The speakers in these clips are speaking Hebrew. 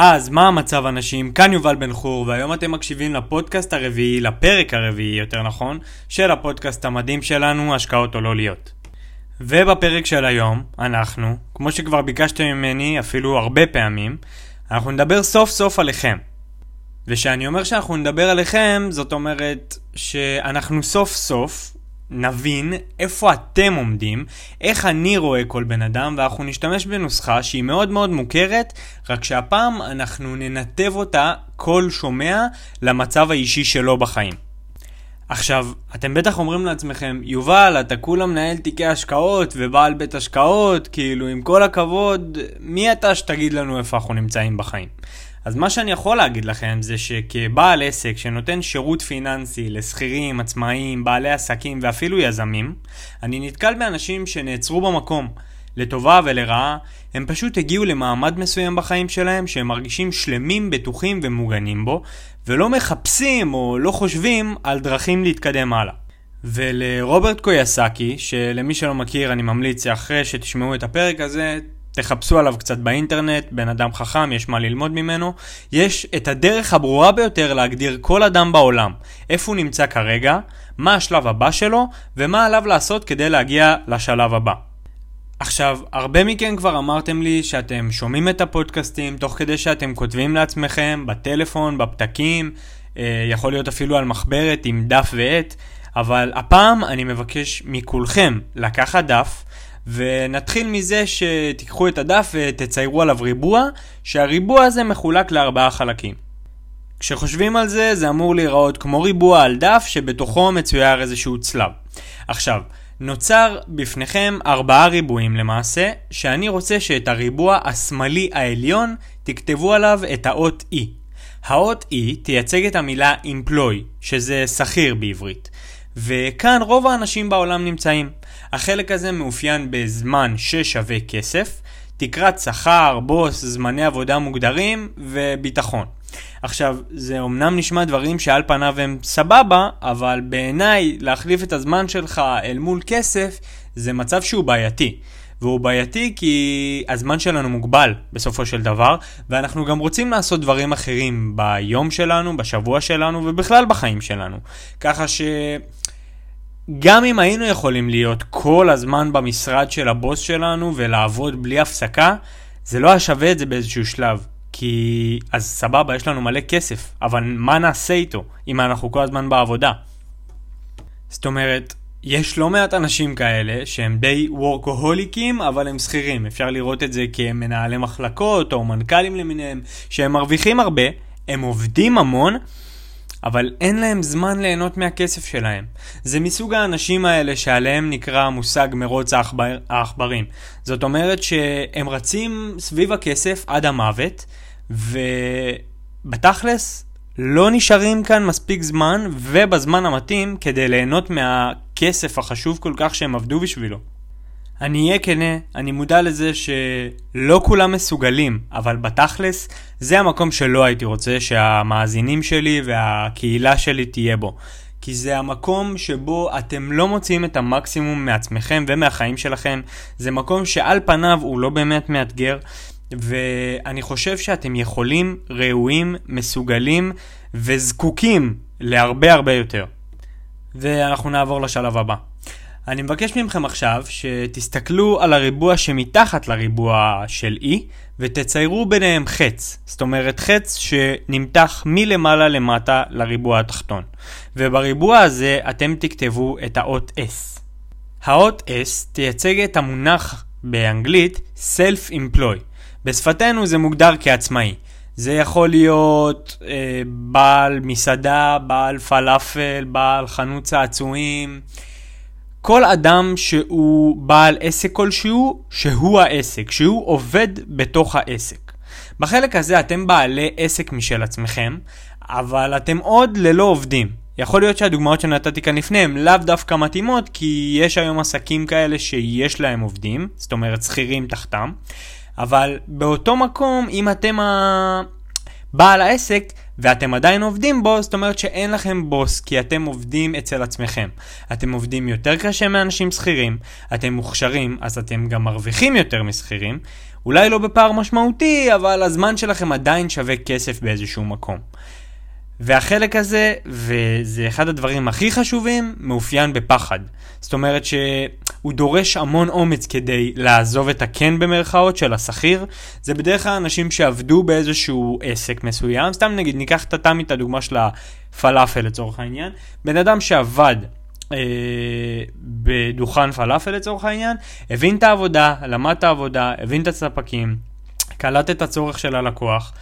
אז מה המצב אנשים? כאן יובל בן חור, והיום אתם מקשיבים לפודקאסט הרביעי, לפרק הרביעי יותר נכון, של הפודקאסט המדהים שלנו, השקעות או לא להיות. ובפרק של היום, אנחנו, כמו שכבר ביקשתם ממני אפילו הרבה פעמים, אנחנו נדבר סוף סוף עליכם. וכשאני אומר שאנחנו נדבר עליכם, זאת אומרת שאנחנו סוף סוף נבין איפה אתם עומדים, איך אני רואה כל בן אדם, ואנחנו נשתמש בנוסחה שהיא מאוד מאוד מוכרת, רק שהפעם אנחנו ננתב אותה כל שומע למצב האישי שלו בחיים. עכשיו, אתם בטח אומרים לעצמכם, יובל, אתה כולה מנהל תיקי השקעות ובעל בית השקעות, כאילו, עם כל הכבוד, מי אתה שתגיד לנו איפה אנחנו נמצאים בחיים? אז מה שאני יכול להגיד לכם זה שכבעל עסק שנותן שירות פיננסי לשכירים, עצמאים, בעלי עסקים ואפילו יזמים, אני נתקל באנשים שנעצרו במקום. לטובה ולרעה, הם פשוט הגיעו למעמד מסוים בחיים שלהם שהם מרגישים שלמים, בטוחים ומוגנים בו, ולא מחפשים או לא חושבים על דרכים להתקדם הלאה. ולרוברט קויאסקי, שלמי שלא מכיר אני ממליץ אחרי שתשמעו את הפרק הזה, תחפשו עליו קצת באינטרנט, בן אדם חכם, יש מה ללמוד ממנו. יש את הדרך הברורה ביותר להגדיר כל אדם בעולם, איפה הוא נמצא כרגע, מה השלב הבא שלו, ומה עליו לעשות כדי להגיע לשלב הבא. עכשיו, הרבה מכם כבר אמרתם לי שאתם שומעים את הפודקאסטים תוך כדי שאתם כותבים לעצמכם בטלפון, בפתקים, אה, יכול להיות אפילו על מחברת עם דף ועט, אבל הפעם אני מבקש מכולכם לקחת דף ונתחיל מזה שתיקחו את הדף ותציירו עליו ריבוע, שהריבוע הזה מחולק לארבעה חלקים. כשחושבים על זה, זה אמור להיראות כמו ריבוע על דף שבתוכו מצויר איזשהו צלב. עכשיו, נוצר בפניכם ארבעה ריבועים למעשה, שאני רוצה שאת הריבוע השמאלי העליון תכתבו עליו את האות E. האות E תייצג את המילה employ, שזה שכיר בעברית. וכאן רוב האנשים בעולם נמצאים. החלק הזה מאופיין בזמן ששווה כסף, תקרת שכר, בוס, זמני עבודה מוגדרים וביטחון. עכשיו, זה אומנם נשמע דברים שעל פניו הם סבבה, אבל בעיניי להחליף את הזמן שלך אל מול כסף זה מצב שהוא בעייתי. והוא בעייתי כי הזמן שלנו מוגבל בסופו של דבר, ואנחנו גם רוצים לעשות דברים אחרים ביום שלנו, בשבוע שלנו ובכלל בחיים שלנו. ככה ש... גם אם היינו יכולים להיות כל הזמן במשרד של הבוס שלנו ולעבוד בלי הפסקה, זה לא היה שווה את זה באיזשהו שלב. כי אז סבבה, יש לנו מלא כסף, אבל מה נעשה איתו אם אנחנו כל הזמן בעבודה? זאת אומרת, יש לא מעט אנשים כאלה שהם די וורקוהוליקים, אבל הם שכירים. אפשר לראות את זה כמנהלי מחלקות או מנכ"לים למיניהם, שהם מרוויחים הרבה, הם עובדים המון, אבל אין להם זמן ליהנות מהכסף שלהם. זה מסוג האנשים האלה שעליהם נקרא המושג מרוץ העכבר, העכברים. זאת אומרת שהם רצים סביב הכסף עד המוות, ובתכלס לא נשארים כאן מספיק זמן ובזמן המתאים כדי ליהנות מהכסף החשוב כל כך שהם עבדו בשבילו. אני אהיה כנה, אני מודע לזה שלא כולם מסוגלים, אבל בתכלס, זה המקום שלא הייתי רוצה שהמאזינים שלי והקהילה שלי תהיה בו. כי זה המקום שבו אתם לא מוציאים את המקסימום מעצמכם ומהחיים שלכם. זה מקום שעל פניו הוא לא באמת מאתגר, ואני חושב שאתם יכולים, ראויים, מסוגלים וזקוקים להרבה הרבה יותר. ואנחנו נעבור לשלב הבא. אני מבקש מכם עכשיו שתסתכלו על הריבוע שמתחת לריבוע של E ותציירו ביניהם חץ, זאת אומרת חץ שנמתח מלמעלה למטה לריבוע התחתון. ובריבוע הזה אתם תכתבו את האות S. האות S תייצג את המונח באנגלית Self-Employ. בשפתנו זה מוגדר כעצמאי. זה יכול להיות אה, בעל מסעדה, בעל פלאפל, בעל חנות צעצועים. כל אדם שהוא בעל עסק כלשהו, שהוא העסק, שהוא עובד בתוך העסק. בחלק הזה אתם בעלי עסק משל עצמכם, אבל אתם עוד ללא עובדים. יכול להיות שהדוגמאות שנתתי כאן לפני הן לאו דווקא מתאימות, כי יש היום עסקים כאלה שיש להם עובדים, זאת אומרת שכירים תחתם, אבל באותו מקום, אם אתם בעל העסק, ואתם עדיין עובדים בו, זאת אומרת שאין לכם בוס, כי אתם עובדים אצל עצמכם. אתם עובדים יותר קשה מאנשים שכירים, אתם מוכשרים, אז אתם גם מרוויחים יותר משכירים. אולי לא בפער משמעותי, אבל הזמן שלכם עדיין שווה כסף באיזשהו מקום. והחלק הזה, וזה אחד הדברים הכי חשובים, מאופיין בפחד. זאת אומרת שהוא דורש המון אומץ כדי לעזוב את הכן במרכאות של השכיר. זה בדרך כלל אנשים שעבדו באיזשהו עסק מסוים. סתם נגיד, ניקח את תמי את הדוגמה של הפלאפל לצורך העניין. בן אדם שעבד אה, בדוכן פלאפל לצורך העניין, הבין את העבודה, למד את העבודה, הבין את הספקים, קלט את הצורך של הלקוח.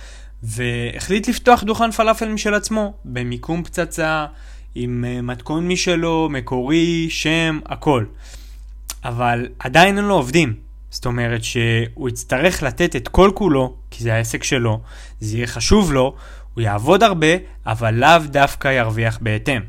והחליט לפתוח דוכן פלאפל משל עצמו, במיקום פצצה, עם אה, מתכון משלו, מקורי, שם, הכל. אבל עדיין אין לו עובדים. זאת אומרת שהוא יצטרך לתת את כל כולו, כי זה העסק שלו, זה יהיה חשוב לו, הוא יעבוד הרבה, אבל לאו דווקא ירוויח בהתאם.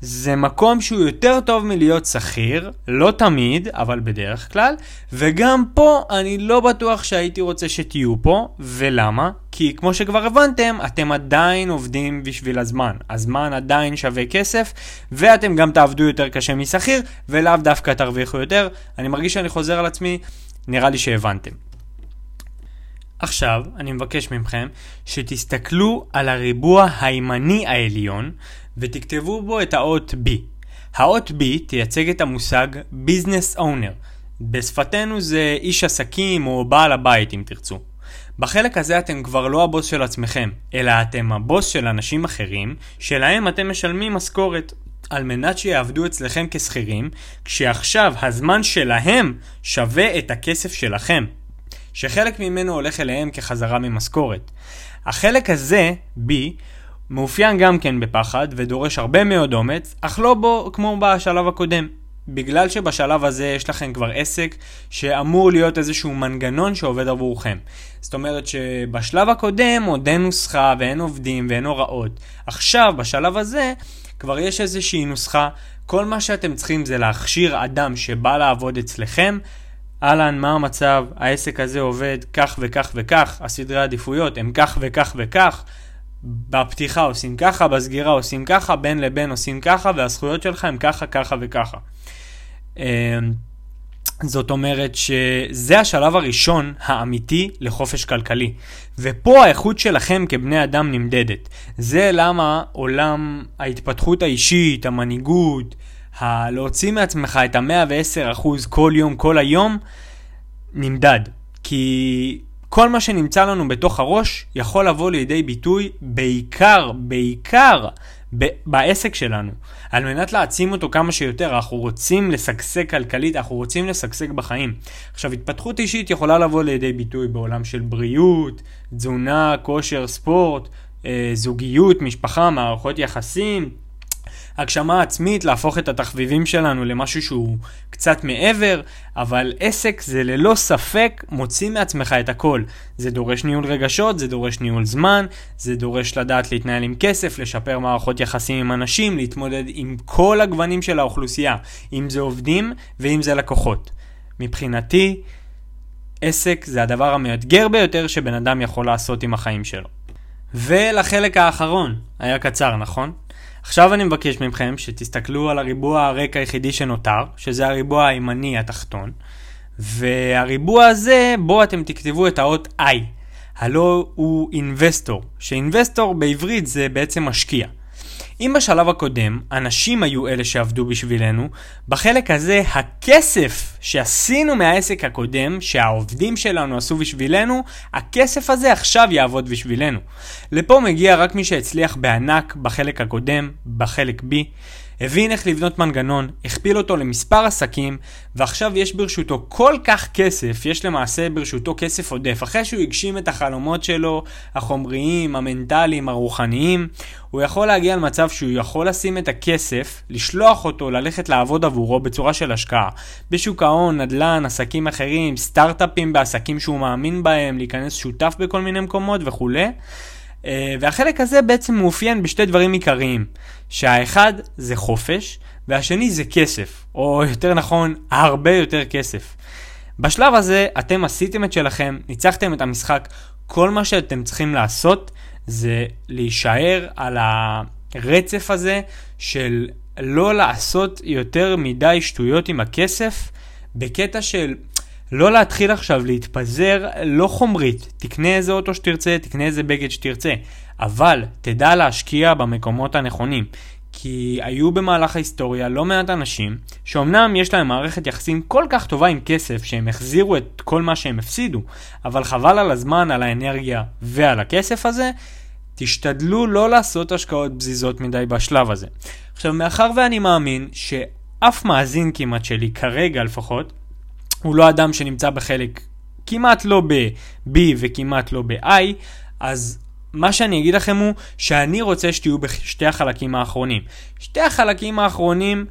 זה מקום שהוא יותר טוב מלהיות שכיר, לא תמיד, אבל בדרך כלל, וגם פה אני לא בטוח שהייתי רוצה שתהיו פה, ולמה? כי כמו שכבר הבנתם, אתם עדיין עובדים בשביל הזמן. הזמן עדיין שווה כסף, ואתם גם תעבדו יותר קשה משכיר, ולאו דווקא תרוויחו יותר. אני מרגיש שאני חוזר על עצמי, נראה לי שהבנתם. עכשיו, אני מבקש מכם שתסתכלו על הריבוע הימני העליון ותכתבו בו את האות B. האות B תייצג את המושג Business Owner. בשפתנו זה איש עסקים או בעל הבית אם תרצו. בחלק הזה אתם כבר לא הבוס של עצמכם, אלא אתם הבוס של אנשים אחרים, שלהם אתם משלמים משכורת, על מנת שיעבדו אצלכם כשכירים, כשעכשיו הזמן שלהם שווה את הכסף שלכם, שחלק ממנו הולך אליהם כחזרה ממשכורת. החלק הזה, B, מאופיין גם כן בפחד ודורש הרבה מאוד אומץ, אך לא בו כמו בשלב הקודם. בגלל שבשלב הזה יש לכם כבר עסק שאמור להיות איזשהו מנגנון שעובד עבורכם. זאת אומרת שבשלב הקודם עוד אין נוסחה ואין עובדים ואין הוראות. עכשיו, בשלב הזה, כבר יש איזושהי נוסחה. כל מה שאתם צריכים זה להכשיר אדם שבא לעבוד אצלכם. אהלן, מה המצב? העסק הזה עובד כך וכך וכך, הסדרי עדיפויות הם כך וכך וכך. בפתיחה עושים ככה, בסגירה עושים ככה, בין לבין עושים ככה, והזכויות שלך הם ככה, ככה וככה. אמ, זאת אומרת שזה השלב הראשון האמיתי לחופש כלכלי. ופה האיכות שלכם כבני אדם נמדדת. זה למה עולם ההתפתחות האישית, המנהיגות, ה- להוציא מעצמך את ה-110% כל יום, כל היום, נמדד. כי כל מה שנמצא לנו בתוך הראש יכול לבוא לידי ביטוי בעיקר, בעיקר, ב- בעסק שלנו. על מנת להעצים אותו כמה שיותר, אנחנו רוצים לשגשג כלכלית, אנחנו רוצים לשגשג בחיים. עכשיו, התפתחות אישית יכולה לבוא לידי ביטוי בעולם של בריאות, תזונה, כושר, ספורט, אה, זוגיות, משפחה, מערכות יחסים, הגשמה עצמית, להפוך את התחביבים שלנו למשהו שהוא קצת מעבר, אבל עסק זה ללא ספק מוציא מעצמך את הכל. זה דורש ניהול רגשות, זה דורש ניהול זמן, זה דורש לדעת להתנהל עם כסף, לשפר מערכות יחסים עם אנשים, להתמודד עם כל הגוונים של האוכלוסייה, אם זה עובדים ואם זה לקוחות. מבחינתי, עסק זה הדבר המאתגר ביותר שבן אדם יכול לעשות עם החיים שלו. ולחלק האחרון, היה קצר, נכון? עכשיו אני מבקש מכם שתסתכלו על הריבוע הריק היחידי שנותר, שזה הריבוע הימני התחתון, והריבוע הזה, בו אתם תכתבו את האות I, הלא הוא אינבסטור, שאינבסטור בעברית זה בעצם משקיע. אם בשלב הקודם אנשים היו אלה שעבדו בשבילנו, בחלק הזה הכסף שעשינו מהעסק הקודם, שהעובדים שלנו עשו בשבילנו, הכסף הזה עכשיו יעבוד בשבילנו. לפה מגיע רק מי שהצליח בענק בחלק הקודם, בחלק B, הבין איך לבנות מנגנון, הכפיל אותו למספר עסקים, ועכשיו יש ברשותו כל כך כסף, יש למעשה ברשותו כסף עודף. אחרי שהוא הגשים את החלומות שלו, החומריים, המנטליים, הרוחניים, הוא יכול להגיע למצב שהוא יכול לשים את הכסף, לשלוח אותו ללכת לעבוד עבורו בצורה של השקעה. בשוק ההון, נדל"ן, עסקים אחרים, סטארט-אפים בעסקים שהוא מאמין בהם, להיכנס שותף בכל מיני מקומות וכולי. אה, והחלק הזה בעצם מאופיין בשתי דברים עיקריים, שהאחד זה חופש, והשני זה כסף, או יותר נכון, הרבה יותר כסף. בשלב הזה אתם עשיתם את שלכם, ניצחתם את המשחק, כל מה שאתם צריכים לעשות זה להישאר על הרצף הזה של לא לעשות יותר מדי שטויות עם הכסף, בקטע של לא להתחיל עכשיו להתפזר לא חומרית, תקנה איזה אוטו שתרצה, תקנה איזה בגד שתרצה, אבל תדע להשקיע במקומות הנכונים. כי היו במהלך ההיסטוריה לא מעט אנשים שאומנם יש להם מערכת יחסים כל כך טובה עם כסף שהם החזירו את כל מה שהם הפסידו, אבל חבל על הזמן, על האנרגיה ועל הכסף הזה, תשתדלו לא לעשות השקעות בזיזות מדי בשלב הזה. עכשיו, מאחר ואני מאמין שאף מאזין כמעט שלי, כרגע לפחות, הוא לא אדם שנמצא בחלק כמעט לא ב-B וכמעט לא ב-I, אז מה שאני אגיד לכם הוא שאני רוצה שתהיו בשתי החלקים האחרונים. שתי החלקים האחרונים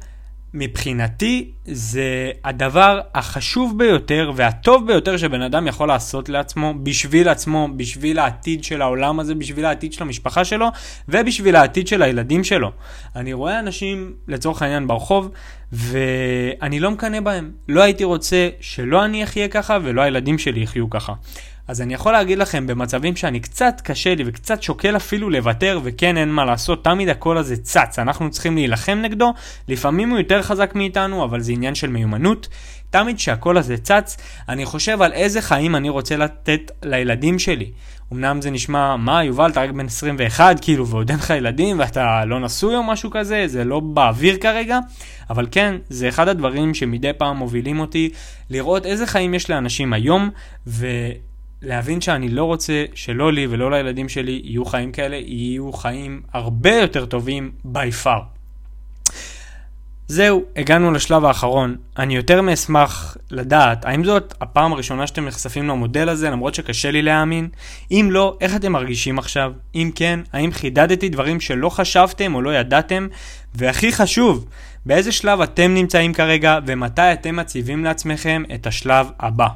מבחינתי זה הדבר החשוב ביותר והטוב ביותר שבן אדם יכול לעשות לעצמו, בשביל עצמו, בשביל העתיד של העולם הזה, בשביל העתיד של המשפחה שלו ובשביל העתיד של הילדים שלו. אני רואה אנשים לצורך העניין ברחוב ואני לא מקנא בהם. לא הייתי רוצה שלא אני אחיה ככה ולא הילדים שלי יחיו ככה. אז אני יכול להגיד לכם, במצבים שאני קצת קשה לי וקצת שוקל אפילו לוותר, וכן, אין מה לעשות, תמיד הקול הזה צץ, אנחנו צריכים להילחם נגדו, לפעמים הוא יותר חזק מאיתנו, אבל זה עניין של מיומנות. תמיד שהקול הזה צץ, אני חושב על איזה חיים אני רוצה לתת לילדים שלי. אמנם זה נשמע, מה, יובל, אתה רק בן 21, כאילו, ועוד אין לך ילדים, ואתה לא נשוי או משהו כזה, זה לא באוויר כרגע, אבל כן, זה אחד הדברים שמדי פעם מובילים אותי לראות איזה חיים יש לאנשים היום, ו... להבין שאני לא רוצה שלא לי ולא לילדים שלי יהיו חיים כאלה, יהיו חיים הרבה יותר טובים by far. זהו, הגענו לשלב האחרון. אני יותר מאשמח לדעת האם זאת הפעם הראשונה שאתם נחשפים למודל הזה למרות שקשה לי להאמין? אם לא, איך אתם מרגישים עכשיו? אם כן, האם חידדתי דברים שלא חשבתם או לא ידעתם? והכי חשוב, באיזה שלב אתם נמצאים כרגע ומתי אתם מציבים לעצמכם את השלב הבא?